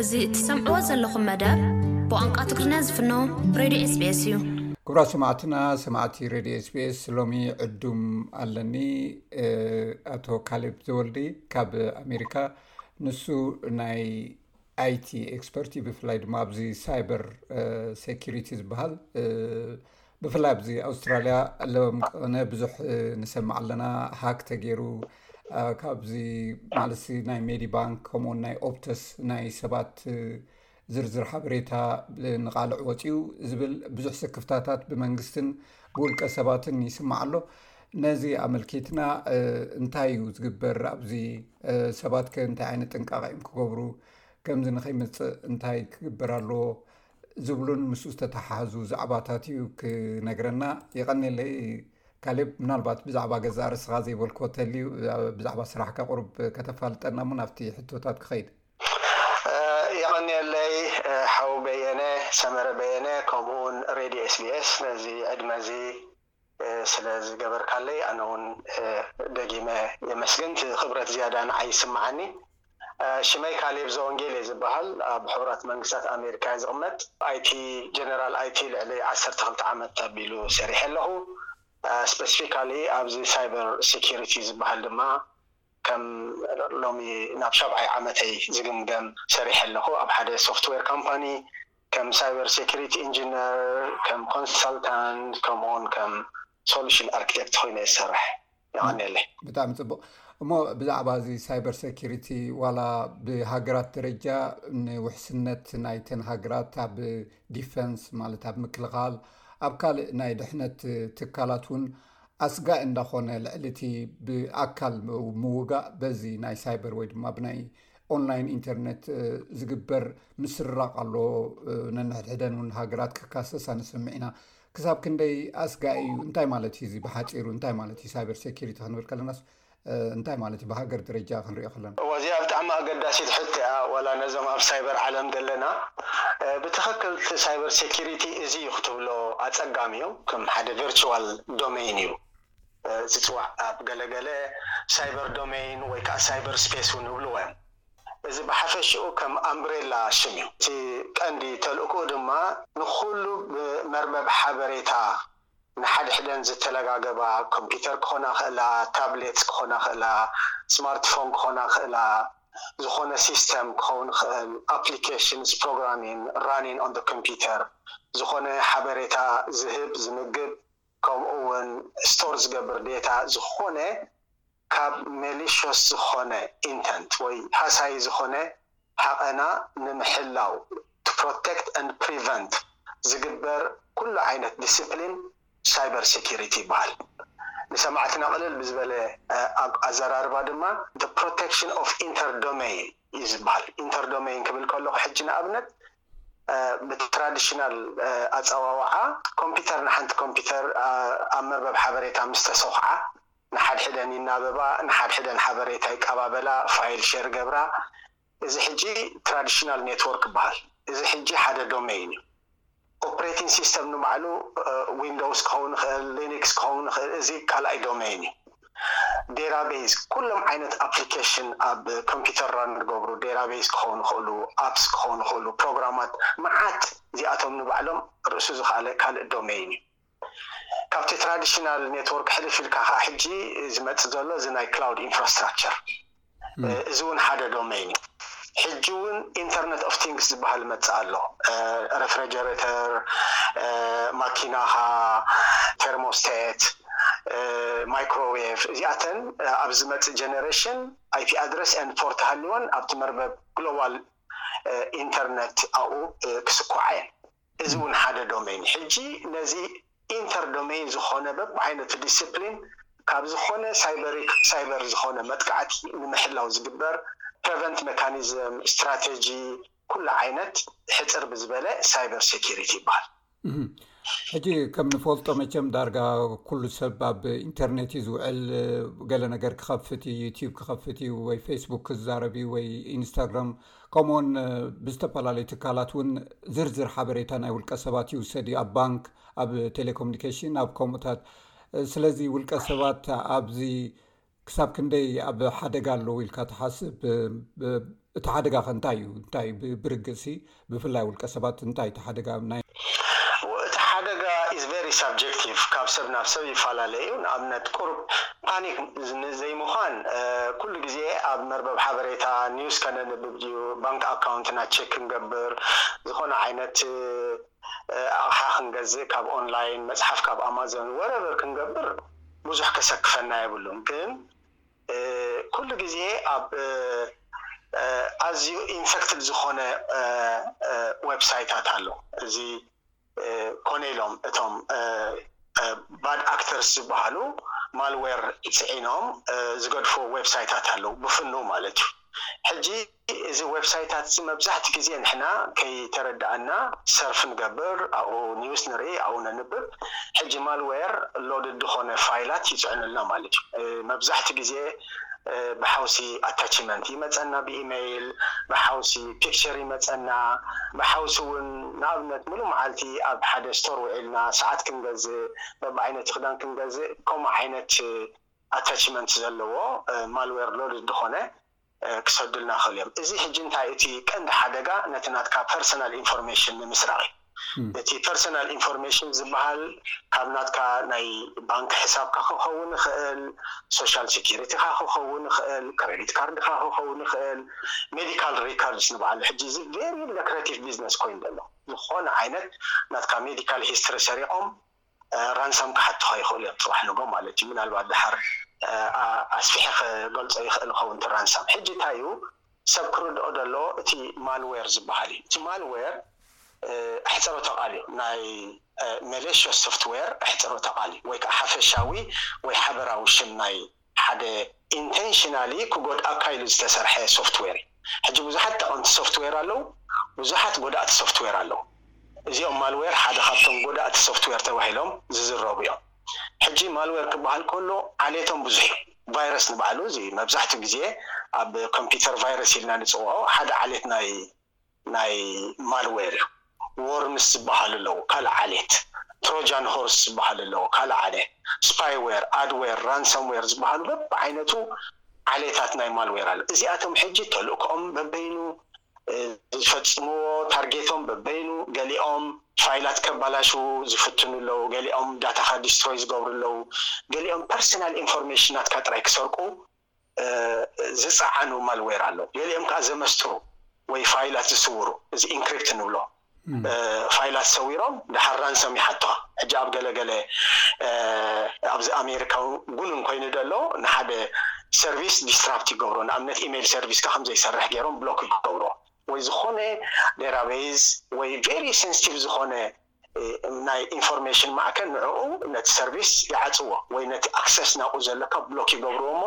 እዚ እትሰምዕዎ ዘለኹም መደብ ብቋንቋ ትግርኛ ዝፍኖ ሬድዮ ኤስቢኤስ እዩ። ክብራት ሰማዕትና ሰማዕቲ ሬድዮ ስፔስ ሎሚ ዕዱም ኣለኒ ኣቶ ካሌብ ዘወልዲ ካብ ኣሜሪካ ንሱ ናይ ኣይቲ ኤክስፐርቲ ብፍላይ ድማ ኣብዚ ሳይበር ሴኪሪቲ ዝበሃል ብፍላይ ኣብዚ ኣውስትራልያ ለበም ቀበነ ብዙሕ ንሰምዕ ኣለና ሃክ ተገይሩ ካብዚ ማለት ናይ ሜዲ ባንክ ከምኡውን ናይ ኦፕተስ ናይ ሰባት ዝርዝር ሓበሬታ ንቓልዕ ወፅኡ ዝብል ብዙሕ ስክፍታታት ብመንግስትን ብውልቀ ሰባትን ይስማዕ ኣሎ ነዚ ኣመልኪትና እንታይ እዩ ዝግበር ኣብዚ ሰባት ከ እንታይ ዓይነት ጥንቃቀ እዮም ክገብሩ ከምዚ ንከይምፅእ እንታይ ክግበር ኣለዎ ዝብሉን ምስ ዝተተሓሓዙ ዛዕባታት እዩ ክነግረና የቀኒለይ ካሌብ ምናልባት ብዛዕባ ገዛ ርስኻ ዘይበልኮ ተልዩ ብዛዕባ ስራሕካ ቅሩብ ከተፋልጠና ሞ ናብቲ ሕቶታት ክኸይድ የቀኒለይ ሓው በየነ ሰመረ በየነ ከምኡውን ሬድዮ ኤስቢኤስ ነዚ ዕድመ እዚ ስለ ዝገበርካለይ ኣነ ውን ደጊመ የመስግን እቲ ክብረት ዝያዳ ንዓይ ይስምዓኒ ሽመይ ካሌብ ዘወንጌል እየ ዝብሃል ኣብ ሕቡራት መንግስታት ኣሜሪካ እየ ዝቅመጥ ኣይቲ ጀነራል ኣይቲ ልዕሊ ዓሰርተ ክልተ ዓመት ኣቢሉ ሰሪሐ ኣለኩ ስፐስፊካሊ ኣብዚ ሳይበር ሰኪሪቲ ዝብሃል ድማ ከም ሎሚ ናብ ሻብዓይ ዓመተይ ዝግምገም ሰሪሐ ኣለኩ ኣብ ሓደ ሶፍትዌር ካምፓኒ ከም ሳይበር ሴኩሪቲ ኢንጂነር፣ ከም ኮንሳልታንት ከምኡውን ከም ሶሉሽን ኣርክቴክት ኮይነ እየ ዝሰርሕ። የቐንየለይ። ብጣዕሚ ፅቡቕ እሞ ብዛዕባ እዚ ሳይበር ሰኪሪቲ ዋላ ብሃገራት ደረጃ ንውሕስነት ናይተን ሃገራት ኣብ ዲፈንስ ማለት ኣብ ምክልኻል ኣብ ካልእ ናይ ድሕነት ትካላት እውን ኣስጋኢ እንዳኾነ ልዕሊ እቲ ብኣካል ምውጋእ በዚ ናይ ሳይበር ወይ ድማ ብናይ ኦንላይን ኢንተርነት ዝግበር ምስርራቕ ኣሎ ነንሕድሕደን እውን ሃገራት ክካሰሳ ንሰምዕ ኢና ክሳብ ክንደይ ኣስጋኢ እዩ እንታይ ማለት እዩ እዚ ብሓፂሩ እንታይ ማለት እዩ ሳይበር ሴኪሪቲ ክንብል ከለናስ እንታይ ማለት እዩ ብሃገር ደረጃ ክንሪኦ ከለና እዎ እዚኣ ብጣዕሚ ኣገዳሲት ሕቶ እያ ዋላ ነዞም ኣብ ሳይበር ዓለም ዘለና ብትኽክል እቲ ሳይበር ሴኪሪቲ እዚ እዩ ክትብሎ ኣፀጋሚ እዩ ከም ሓደ ቨርችዋል ዶመይን እዩ ዝጽዋዕ ኣብ ገለ ገለ ሳይበር ዶመይን ወይ ከኣ ሳይበር ስፔስ ውን እብልዎ እዮም። እዚ ብሓፈሽኡ ከም ኣምብሬላ ሽም እዩ። እቲ ቀንዲ ተልእኮኡ ድማ ንኹሉ ብመርበብ ሓበሬታ ንሓድሕደን ዝተለጋገባ ኮምፒተር ክኾና ይኽእላ፣ ታብሌትስ ክኾና ይኽእላ፣ ስማርት ፎን ክኾና ይኽእላ፣ ዝኾነ ሲስተም ክኸውን ይኽእል፣ ኣፕሊኬሽንስ ፕሮግራሚን ራኒን ኦን ዘ ኮምፒተር፣ ዝኾነ ሓበሬታ ዝህብ፣ ዝምግብ፣ ከምኡ ውን ስቶር ዝገብር ዴታ ዝኾነ ካብ ሜሊሾስ ዝኾነ ኢንተንት ወይ ሃሳዪ ዝኾነ ሃቐና ንምሕላው፣ to protect and prevent፣ ዝግበር ኩሉ ዓይነት ዲሲፕሊን ሳይበር ሴኩሪቲ ይበሃል። ንሰማዕትና ቅልል ብዝበለ ኣዘራርባ ድማ the protection of interdomain እዩ ዝበሃል። ኢንተርዶመይን ክብል ከለኹ ሕጂ ንኣብነት ብትራዲሽናል ኣጸዋውዓ ኮምፒተር ንሓንቲ ኮምፒተር ኣብ መርበብ ሓበሬታ ምስ ተሰዂዓ፣ ንሓድሕደን ይናበባ፣ ንሓድሕደን ሓበሬታ ይቀባበላ፣ ፋይል ሼር ይገብራ። እዚ ሕጂ ትራዲሽናል ኔትዎርክ ይበሃል። እዚ ሕጂ ሓደ ዶመይን እዩ። ኦፕሬቲን ሲስተም ንባዕሉ ዊንዶውስ ክኸውን ይኽእል፣ ሊኒክስ ክኸውን ይኽእል፣ እዚ ካልኣይ ዶመይን እዩ። ዴራቤዝ ኩሎም ዓይነት ኣፕሊኬሽን ኣብ ኮምፒተርራ ንገብሩ ዴራቤዝ ክኾኑ ይኽእሉ፣ ኣፕስ ክኾኑ ይኽእሉ፣ ፕሮግራማት መዓት እዚኣቶም ንባዕሎም ርእሱ ዝኸኣለ ካልእ ዶመይን እዩ። ካብቲ ትራዲሽናል ኔትዎርክ ሕልፍ ኢልካ ከኣ ሕጂ ዝመጽእ ዘሎ እዚ ናይ ክላውድ ኢንፍራስትራክቸር። እዚ እውን ሓደ ዶመይን እዩ። ሕጂ እውን ኢንተርነት ኦፍ ቲንግስ ዝበሃል ይመጽእ ኣሎ። ረፍረጀረተር፣ ማኪናኻ፣ ቴርሞስቴት፣ ማይክሮዌቭ እዚኣተን ኣብ ዝመጽእ ጀነሬሽን ኣይፒ ኣድረስ ኤንድ ፖርት ሃልወን ኣብቲ መርበብ ግሎባል ኢንተርነት ኣብኡ ክስኩዓ እየን። እዚ ውን ሓደ ዶመይን ሕጂ ነዚ ኢንተር ዶመይን ዝኾነ በብዓይነቱ ዲሲፕሊን ካብ ዝኾነ ሳይበሪክ ሳይበር ዝኾነ መጥቃዕቲ ንምሕላው ዝግበር ፕረቨንት መካኒዝም ስትራተጂ ኩሉ ዓይነት ሕጽር ብዝበለ ሳይበር ሴኪሪቲ ይበሃል። ሕጂ ከም ንፈልጦ መቸም ዳርጋ ኩሉ ሰብ ኣብ ኢንተርኔት እዩ ዝውዕል ገለ ነገር ክኸፍት ዩ ዩቲብ ክኸፍት እዩ ወይ ፌስቡክ ክዛረብ እዩ ወይ ኢንስታግራም ከምኡውን ብዝተፈላለዩ ትካላት እውን ዝርዝር ሓበሬታ ናይ ውልቀ ሰባት ይውሰድ እዩ ኣብ ባንክ ኣብ ቴሌኮሙኒኬሽን ኣብ ከምኡታት ስለዚ ውልቀ ሰባት ኣብዚ ክሳብ ክንደይ ኣብ ሓደጋ ኣለዉ ኢልካ ትሓስብ እቲ ሓደጋ ከ እንታይ እዩ እንታይ ብርግእሲ ብፍላይ ውልቀ ሰባት እንታይ እቲ ሓደጋ ናይ እቲ ሓደጋ ኢዝ ቨሪ ሳብጀክቲቭ ካብ ሰብ ናብ ሰብ ይፈላለ እዩ ንኣብነት ቁርብ ፓኒክ ንዘይምዃን ኩሉ ግዜ ኣብ መርበብ ሓበሬታ ኒውስ ከነንብብ ድዩ ባንክ ኣካውንትና ቼክ ክንገብር ዝኾነ ዓይነት ኣቕሓ ክንገዝእ ካብ ኦንላይን መጽሓፍ ካብ ኣማዞን ወረቨር ክንገብር ብዙሕ ከሰክፈና የብሉን ግን ኩሉ ግዜ ኣብ ኣዝዩ ኢንፈክትድ ዝኾነ ወብሳይታት ኣሎ እዚ ኮነ ኢሎም እቶም ባድ ኣክተርስ ዝበሃሉ ማልዌር ጽዒኖም ዝገድፍዎ ዌብሳይታት ኣለዉ ብፍኑው ማለት እዩ ሕጂ እዚ ዌብሳይታት እዚ መብዛሕቲ ግዜ ንሕና ከይተረድኣና ሰርፍ ንገብር ኣብኡ ኒውስ ንርኢ ኣብኡ ነንብብ ሕጂ ማልዌር ሎድድ ዝኾነ ፋይላት ይጽዕኑልና ማለት እዩ መብዛሕቲ ግዜ ብሓውሲ ኣታቺመንት ይመጸና ብኢመይል ብሓውሲ ፒክቸር ይመጸና ብሓውሲ ውን ንኣብነት ምሉእ መዓልቲ ኣብ ሓደ ስቶር ውዒልና ሰዓት ክንገዝእ በብዓይነቱ ክዳን ክንገዝእ ከምኡ ዓይነት ኣታቺመንት ዘለዎ ማልዌር ሎድድ ዝኾነ ክሰዱልና ይኽእሉ እዮም። እዚ ሕጂ እንታይ እቲ ቀንዲ ሓደጋ ነቲ ናትካ ፐርሰናል ኢንፎርሜሽን ንምስራቕ እዩ። እቲ ፐርሰናል ኢንፎርሜሽን ዝበሃል ካብ ናትካ ናይ ባንክ ሕሳብካ ክኸውን ይኽእል፣ ሶሻል ሴኩሪቲኻ ክኸውን ይኽእል፣ ክረዲት ካርድካ ክኸውን ይኽእል፣ ሜዲካል ሪከርድስ ንባዕሉ ሕጂ እዚ ቬሪ ለክረቲቭ ቢዝነስ ኮይኑ ዘሎ ዝኾነ ዓይነት ናትካ ሜዲካል ሂስትሪ ሰሪቖም ራንሳም ክሓቱኻ ይኽእሉ እዮም ጽባሕ ንግሆ ማለት እዩ ምናልባት ድሓር ኣስፊሐ ክገልጾ ይኽእል እኸውን እቲ ራንሳም ሕጂ እንታይ እዩ ሰብ ክርድኦ ዘለዎ እቲ ማልዌር ዝብሃል እዩ እቲ ማልዌር ኣሕጽሮተ ቃል እዩ ናይ መሌሽስ ሶፍትዌር ኣሕጽሮተ ቃል እዩ ወይ ከኣ ሓፈሻዊ ወይ ሓበራዊ ሽም ናይ ሓደ ኢንተንሽናሊ ክጎድኣካ ኢሉ ዝተሰርሐ ሶፍትዌር እዩ። ሕጂ ብዙሓት ጠቐምቲ ሶፍትዌር ኣለው፣ ብዙሓት ጎዳእቲ ሶፍትዌር ኣለው። እዚኦም ማልዌር ሓደ ካብቶም ጎዳእቲ ሶፍትዌር ተባሂሎም ዝዝረቡ እዮም። ሕጂ ማልዌር ክበሃል ከሎ ዓሌቶም ብዙሕ እዩ። ቫይረስ ንባዕሉ እዚ መብዛሕትኡ ግዜ ኣብ ኮምፒተር ቫይረስ ኢልና ንጽውዖ ሓደ ዓሌት ናይ ናይ ማልዌር እዩ ዎርምስ ዝባሃሉ ኣለው ካልእ ዓሌት ትሮጃን ሆርስ ዝባሃሉ ኣለው ካልእ ዓሌ ስፓይዌር ኣድዌር ራንሰምዌር ዝባሃሉ በብዓይነቱ ዓሌታት ናይ ማልዌር ኣለው እዚኣቶም ሕጂ ተልእኮኦም በበይኑ ዝፈጽምዎ ታርጌቶም በበይኑ ገሊኦም ፋይላት ከባላሽው ዝፍትኑ ኣለው ገሊኦም ዳታኻ ዲስትሮይ ዝገብሩ ኣለው ገሊኦም ፐርሰናል ኢንፎርሜሽን ናትካ ጥራይ ክሰርቁ ዝጸዓኑ ማልዌር ኣለዉ። ገሊኦም ከኣ ዘመስጥሩ ወይ ፋይላት ዝስውሩ፣ እዚ ኢንክሪፕት ንብሎ፣ ፋይላት ሰዊሮም ደሓር ራንሰም ይሓቱኻ። ሕጂ ኣብ ገለ ገለ ኣብዚ ኣሜሪካ እውን ግኑን ኮይኑ ዘሎ ንሓደ ሰርቪስ ዲስትራፕት ይገብሮ፣ ንኣብነት ኢመይል ሰርቪስካ ከም ዘይሰርሕ ገይሮም ብሎክ ይገብርዎ። ወይ ዝኾነ ዴራቤዝ ወይ ቬሪ ሰንስቲቭ ዝኾነ ናይ ኢንፎርሜሽን ማእከል ንዕኡ ነቲ ሰርቪስ ይዓጽዎ ወይ ነቲ ኣክሰስ ናብኡ ዘለካ ብሎክ ይገብርዎ እሞ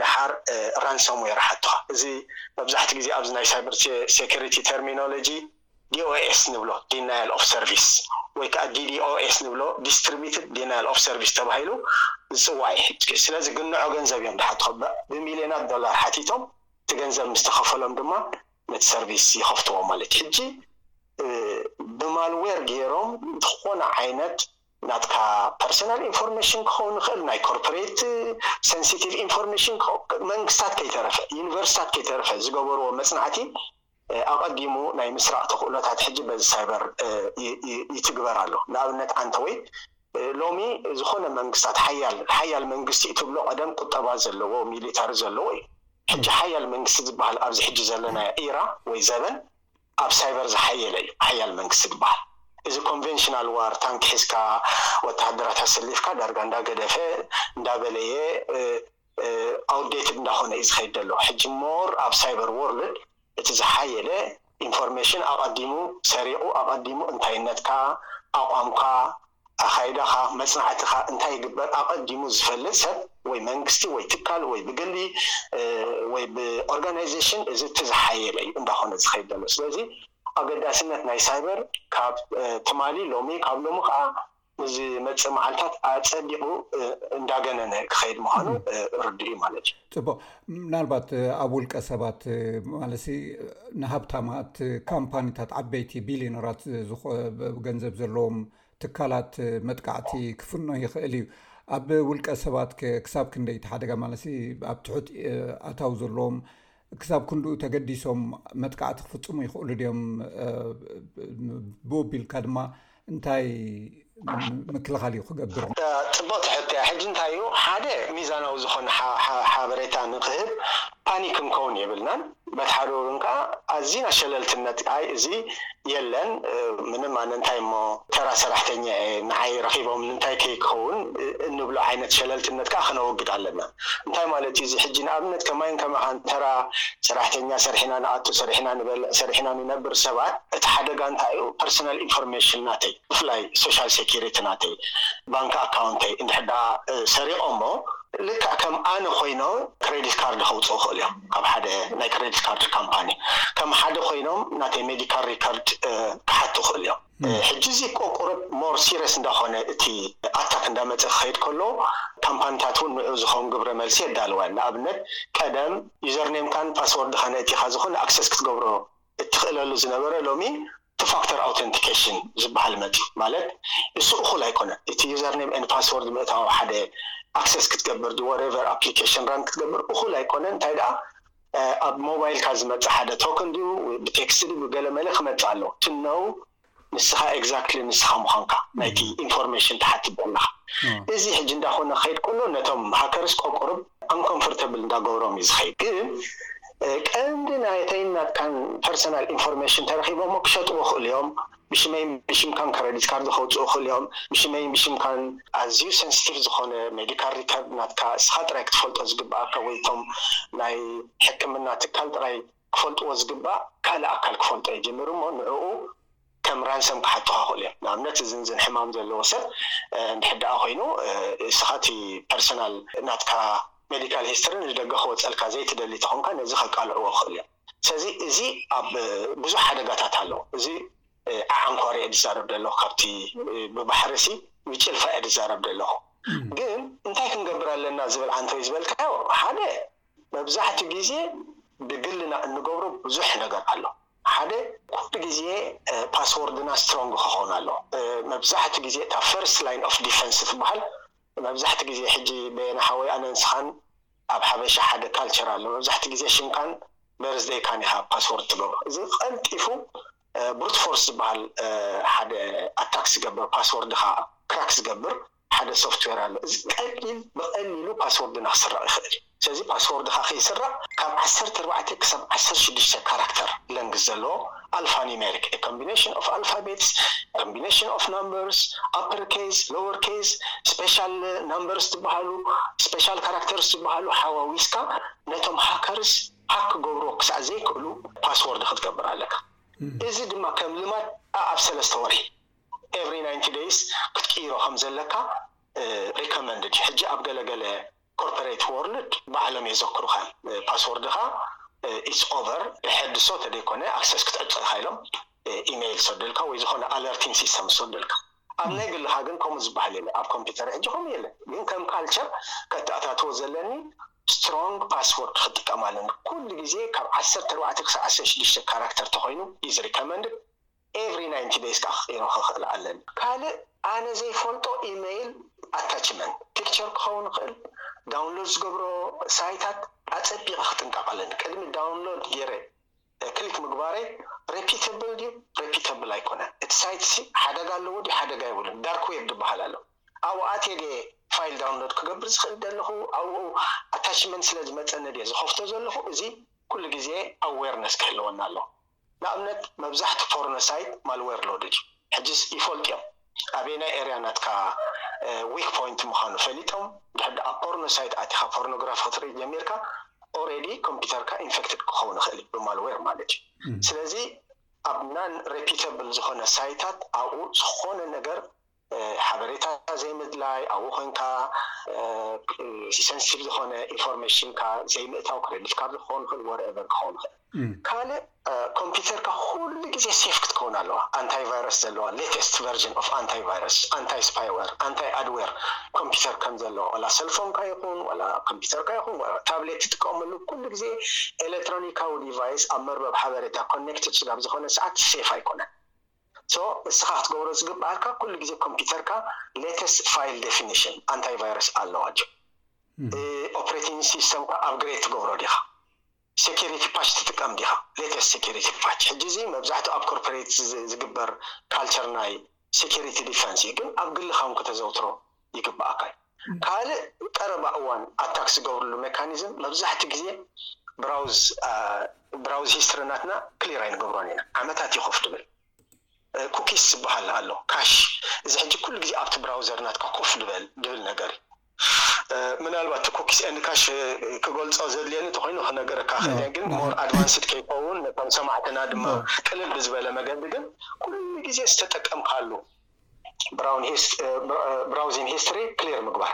ደሓር ራንሰምዌር ይሓቱኻ እዚ መብዛሕትኡ ግዜ ኣብዚ ናይ ሳይበር ሴኩሪቲ ተርሚኖሎጂ DOS ንብሎ Denial of Service ወይ ከኣ DDoS ንብሎ Distributed Denial of Service ተባሂሉ ዝጽዋዕ እዩ ስለዚ ግንዖ ገንዘብ እዮም ድሓቱኻ ብሚልዮናት ዶላር ሓቲቶም እቲ ገንዘብ ምስ ተኸፈሎም ድማ ነቲ ሰርቪስ ይከፍትዎ ማለት እዩ ሕጂ ብማልዌር ጌሮም ዝኮነ ዓይነት ናትካ ፐርሰናል ኢንፎርሜሽን ክከውን ይክእል ናይ ኮርፖሬት ሰንሲቲቭ ኢንፎርሜሽን መንግስታት ከይተረፈ ዩኒቨርሲታት ከይተረፈ ዝገበርዎ መጽናዕቲ ኣቐዲሙ ናይ ምስራቕ ተኽእሎታት ሕጂ በዚ ሳይበር ይትግበር ኣሎ ንኣብነት ኣንተ ወይ ሎሚ ዝኾነ መንግስታት ሓያል ሓያል መንግስቲ እትብሎ ቀደም ቁጠባ ዘለዎ ሚሊታሪ ዘለዎ እዩ ሕጂ ሓያል መንግስቲ ዝብሃል ኣብዚ ሕጂ ዘለናዮ ኢራ ወይ ዘበን ኣብ ሳይበር ዝሓየለ እዩ ሓያል መንግስቲ ዝብሃል እዚ ኮንቨንሽናል ዋር ታንኪ ሒዝካ ወተሃደራት ኣሰሊፍካ ዳርጋ እንዳገደፈ እንዳበለየ ኣውትደይትድ እንዳኾነ እዩ ዝኸይድ ዘሎ ሕጂ ሞር ኣብ ሳይበር ዎርልድ እቲ ዝሓየለ ኢንፎርሜሽን ኣቐዲሙ ሰሪቑ ኣቐዲሙ እንታይነትካ ኣቋምካ ኣኻይዳኻ መጽናዕትኻ እንታይ ይግበር ኣቐዲሙ ዝፈልጥ ሰብ ወይ መንግስቲ ወይ ትካል ወይ ብግሊ ወይ ብኦርጋናይዜሽን እዚ እቲ ዝሓየለ እዩ እንዳኾነ ዝኸይድ ዘሎ ስለዚ ኣገዳስነት ናይ ሳይበር ካብ ትማሊ ሎሚ ካብ ሎሚ ከዓ ዝመጽእ መዓልታት ኣጸቢቑ እንዳገነነ ክኸይድ ምዃኑ ርዱእ እዩ ማለት እዩ። ፅቡቅ ምናልባት ኣብ ውልቀ ሰባት ማለት ንሃብታማት ካምፓኒታት ዓበይቲ ቢሊኖራት ገንዘብ ዘለዎም ትካላት መጥቃዕቲ ክፍኖ ይኽእል እዩ ኣብ ውልቀ ሰባት ክሳብ ክንደይ ተሓደጋ ማለት ኣብ ትሑት ኣታዊ ዘለዎም ክሳብ ክንድኡ ተገዲሶም መጥቃዕቲ ክፍፅሙ ይኽእሉ ድዮም ብቢልካ ድማ እንታይ ምክልኻል እዩ ክገብር ፅቡቅ ትሕቶ እያ ሕጂ እንታይ እዩ ሓደ ሚዛናዊ ዝኾነ ሓበሬታ ንክህብ ፓኒክ ክንከውን የብልናን በቲ ሓደ ወገን ከዓ ኣዚና ሸለልትነት ኣይ እዚ የለን ምንም ኣነ እንታይ እሞ ተራ ሰራሕተኛ እየ ንዓይ ረኺቦምኒ እንታይ ከይክኸውን እንብሎ ዓይነት ሸለልትነት ከኣ ከነወግድ ኣለና እንታይ ማለት እዩ እዚ ሕጂ ንኣብነት ከማይን ከማኻን ተራ ሰራሕተኛ ሰሪሕና ንኣቱ ሰሪሕና ንበልዕ ሰሪሕና ንነብር ሰባት እቲ ሓደጋ እንታይ እዩ ፐርሰናል ኢንፎርሜሽን ናተይ ብፍላይ ሶሻል ሴኩሪቲ ናተይ ባንክ ኣካውንተይ እንድሕር ደኣ ሰሪቖሞ ልክዕ ከም ኣነ ኮይኖም ክሬዲት ካርድ ከውጽኡ ይኽእሉ እዮም ካብ ሓደ ናይ ክሬዲት ካርድ ካምፓኒ ከም ሓደ ኮይኖም ናተይ ሜዲካል ሪከርድ ክሓቱ ይኽእሉ እዮም ሕጂ እዚ ቆቁርብ ሞር ሲረስ እንዳኾነ እቲ ኣታክ እንዳመጸ ክኸይድ ከሎ ካምፓንታት እውን ንዑኡ ዝኸውን ግብረ መልሲ የዳልዋ እየን ንኣብነት ቀደም ዩዘርኔምካን ፓስወርድኻን ኣእቲኻ ዝኾነ ኣክሰስ ክትገብሮ እትኽእለሉ ዝነበረ ሎሚ ቱ ፋክተር ኣውተንቲኬሽን ዝበሃል መፂኡ። ማለት ንሱ እኹል ኣይኮነን። እቲ ዩዘርኔም ኤንድ ፓስዎርድ ምእታው ኣብ ሓደ ኣክሰስ ክትገብር ድ ወትቨር ኣፕሊኬሽን ራን ክትገብር እኹል ኣይኮነን እንታይ ደኣ ኣብ ሞባይልካ ዝመፅእ ሓደ ቶክን ድዩ ብቴክስት ድዩ ብገለ መለ ክመፅእ ኣለዎ ቱ ኖው ንስኻ ኤግዛክትሊ ንስኻ ምዃንካ ናይቲ ኢንፎርሜሽን ትሓትት ዘለኻ። እዚ ሕጂ እንዳኾነ ክኸይድ ከሎ ነቶም ሃከርስ ቆቁርብ ኣንኮምፎርተብል እንዳገበሮም እዩ ዝኸይድ ግን ቀንዲ ናተይን ናትካን ፐርሰናል ኢንፎርሜሽን ተረኪቦሞ ክሸጥዎ ይክእሉ እዮም፣ ብሽመይን ብሽምካን ክረዲት ካርድ ከውጽኡ ይክእሉ እዮም፣ ብሽመይን ብሽምካን ኣዝዩ ሰንስቲቭ ዝኮነ ሜዲካል ሪከርድ ናትካ እስካ ጥራይ ክትፈልጦ ዝግበኣካ ወይ እቶም ናይ ሕክምና ትካል ጥራይ ክፈልጥዎ ዝግባእ ካልእ ኣካል ክፈልጦ ይጅምር እሞ ንዕኡ ከም ራንሰም ክሓቱኻ ይኽእሉ እዮም ንኣብነት እዚ እዚ ሕማም ዘለዎ ሰብ እንድሕር ደኣ ኮይኑ እስኻ እቲ ፐርሰናል ናትካ ሜዲካል ሂስትሪ ንደገ ክወጸልካ ዘይትደሊ ተኾንካ ነዚ ከቃልዕዎ ይኽእሉ እዮም ስለዚ እዚ ኣብ ብዙሕ ሓደጋታት ኣለዎ እዚ ዓዓንኳር እየ ዝዛረብ ዘለኹ ካብቲ ብባሕርሲ ብጭልፋ እየ ዝዛረብ ዘለኹ ግን እንታይ ክንገብር ኣለና ዝብል ኣንተይ ዝበልካዮ ሓደ መብዛሕትኡ ግዜ ብግልና እንገብሮ ብዙሕ ነገር ኣሎ ሓደ ኩሉ ግዜ ፓስዎርድና ስትሮንግ ክከውን ኣለዎ መብዛሕቱ ግዜ እታ ፈርስት ላይን ኦፍ ዲፈንስ ትባሃል መብዛሕቱ ግዜ ሕጂ በየነ ሓወይ ኣነ ንስካን ኣብ ሓበሻ ሓደ ካልቸር ኣሎ መብዛሕቱ ግዜ ሽምካን በርዝደይካን ኢካ ፓስዎርድ ትገብሮ እዚ ቀልጢፉ ብሩት ፎርስ ዝባሃል ሓደ ኣታክ ዝገብር ፓስዎርድካ ክራክ ዝገብር ሓደ ሶፍትዌር ኣሎ እዚ ቀሊል ብቀሊሉ ፓስወርድና ክስረቅ ይክእል እዩ ስለዚ ፓስወርድካ ከይስረቅ ካብ ዓሰርተ ኣርባዕተ ክሳብ ዓሰርተ ሽዱሽተ ካራክተር ለንግዝ ዘለዎ ኣልፋ ኒሜሪክ a combination of alphabets combination of numbers ኣፐር ኬዝ ሎወር ኬዝ ስፔሻል ናምበርስ ዝብሃሉ ስፔሻል ካራክተርስ ዝብሃሉ ሓዋዊስካ ነቶም ሃከርስ ሃክ ክገብርዎ ክሳዕ ዘይክእሉ ፓስወርድ ክትገብር ኣለካ እዚ ድማ ከም ልማድ ኣኣብ ሰለስተ ወርሒ ኤቭሪ ናይንቲ ደይስ ክትቅይሮ ከም ዘለካ ሪከመንድድ እዩ ሕጂ ኣብ ገለ ገለ ኮርፐሬት ዎርልድ ባዕሎም የዘክሩካ እዮም ፓስዎርድካ ኢትስ ኦቨር ሕድሶ ተደይኮነ ኣክሰስ ክትዕጾ ኢካ ኢሎም ኢመይል ዝሰዱልካ ወይ ዝኮነ ኣለርቲንግ ሲስተም ዝሰዱልካ ኣብ ናይ ግልካ ግን ከምኡ ዝበሃል የለን ኣብ ኮምፒውተር ሕጂ ከምኡ የለን ግን ከም ካልቸር ከተኣታትዎ ዘለኒ ስትሮንግ ፓስዎርድ ክጥቀም ኣለኒ ኩሉ ግዜ ካብ ዓሰርተ ኣርባዕተ ክሳብ ዓሰርተ ሽዱሽተ ካራክተር ተኮይኑ ኢዝ ሪከመንድድ ኤቭሪ ናይንቲ ደይስ ከኣ ክቅይሮ ክክእል ኣለኒ። ካልእ ኣነ ዘይፈልጦ ኢመይል ኣታችመንት ፒክቸር ክኸውን ይኽእል ዳውንሎድ ዝገብሮ ሳይታት ኣጸቢቀ ክጥንቀቅ ኣለኒ ቅድሚ ዳውንሎድ ጌረ ክሊክ ምግባረይ ረፒተብል ድዩ ረፒተብል ኣይኮነን እቲ ሳይትሲ ሓደጋ ኣለዎ ድዩ ሓደጋ የብሉን ዳርክ ዌብ ድበሃል ኣሎ ኣብኡ ኣትየ ድየ ፋይል ዳውንሎድ ክገብር ዝኽእል ደለኹ ኣብኡ ኣታችመንት ስለ ዝመጸኒ ድየ ዝኸፍቶ ዘለኹ እዚ ኩሉ ግዜ ኣዌርነስ ክህልወና ኣለዎ። ንኣብነት መብዛሕቲ ፖርነ ሳይት ማልዌር ሎድድ እዩ ሕጅስ ይፈልጡ እዮም ኣበየናይ ኤርያ ናትካ ዊክ ፖይንት ምካኑ ፈሊጦም ድሕሪ ድኣ ፖርነ ሳይት ኣቲካ ፖርኖግራፊ ክትርኢ ጀሚርካ ኦሬዲ ኮምፒተርካ ኢንፈክትድ ክከውን ይክእል እዩ ብማልዌር ማለት እዩ ስለዚ ኣብ ናን ሬፒተብል ዝኮነ ሳይታት ኣብኡ ዝኮነ ነገር ሓበሬታ ዘይምድላይ፣ ኣብኡ ኮንካ ሰንስቲቭ ዝኾነ ኢንፎርሜሽንካ ዘይምእታው፣ ክረዲት ካርድ ክኸውን ይኽእል ወርኤቨር ክኸውን ይኽእል። ካልእ ኮምፒተርካ ኩሉ ግዜ ሴፍ ክትከውን ኣለዋ፣ ኣንታይ ቫይረስ ዘለዋ ሌተስት ቨርዥን ኦፍ ኣንታይ ቫይረስ፣ ኣንታይ ስፓይወር፣ ኣንታይ ኣድዌር ኮምፒተር ከም ዘለዎ ወላ ሰልፎንካ ይኹን ወላ ኮምፒተርካ ይኹን ወላ ታብሌት ትጥቀመሉ ኩሉ ግዜ ኤለትሮኒካዊ ዲቫይስ ኣብ መርበብ ሓበሬታ ኮኔክትድ ስጋብ ዝኾነ ሰዓት ሴፍ ኣይኮነን። so ንስኻ ክትገብሮ ዝግብኣካ ኩሉ ግዜ ኮምፒተርካ latest file definition ኣንታይ ቫይረስ ኣለዋ ድዩ ኦፕሬቲንግ ሲስተምካ ኣፕግሬድ ትገብሮ ዲኻ ሴኩሪቲ ፓች ትጥቀም ዲኻ latest security patch ሕጂ እዚ መብዛሕትኡ ኣብ ኮርፖሬት ዝግበር ካልቸር ናይ ሴኩሪቲ ዲፈንስ እዩ ግን ኣብ ግልኻ እንኩ ተዘውትሮ ይግበኣካ እዩ። ካልእ ቀረባ እዋን ኣታክ ዝገብርሉ ሜካኒዝም መብዛሕቲ ግዜ ብራውዝ ብራውዝ ሂስትሪ ናትና ክሊር ኣይንገብሮን ኢና ዓመታት እዩ ኮፍ ድብል ኩኪስ ዝበሃል ኣሎ ካሽ እዚ ሕጂ ኩሉ ግዜ ኣብቲ ብራውዘር ናትካ ኮፍ ድበል ድብል ነገር እዩ ምናልባት እቲ ኩኪስ ኤንድ ካሽ ክገልጾ ዘድልየኒ ተኮይኑ ክነገረካ ክእል ግን ሞር ኣድቫንስድ ከይከውን ነቶም ሰማዕትና ድማ ቅልል ብዝበለ መገዲ ግን ኩሉ ግዜ ዝተጠቀምካሉ ብራውዚን ሂስትሪ ክሊር ምግባር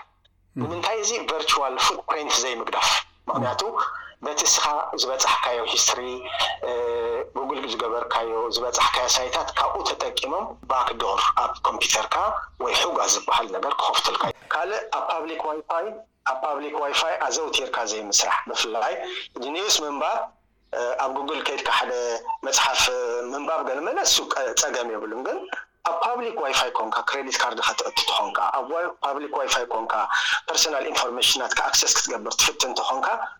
ንምንታይ እዚ ቨርቹዋል ፉት ፕሪንት ዘይምግዳፍ ምክንያቱ በቲ እስኻ ዝበፃሕካዮ ሂስትሪ ጉግል ዝገበርካዮ ዝበፃሕካዮ ሳይታት ካብኡ ተጠቂሞም ባክ ዶር ኣብ ኮምፒተርካ ወይ ሑጋ ዝበሃል ነገር ክኸፍቱልካ እዩ። ካልእ ኣብ ፓብሊክ ዋይፋይ ኣብ ፓብሊክ ዋይፋይ ኣዘውቲርካ ዘይምስራሕ ብፍላይ ኒውስ ምንባብ ኣብ ጉግል ከይድካ ሓደ መጽሓፍ ምንባብ ገለ መለ እሱ ጸገም የብሉን ግን ኣብ ፓብሊክ ዋይፋይ ኮንካ ክረዲት ካርድካ ትእቱ ተኾንካ ኣብ ፓብሊክ ዋይፋይ ኮንካ ፐርሰናል ኢንፎርሜሽን ናትካ ኣክሰስ ክትገብር ትፍትን ተኾንካ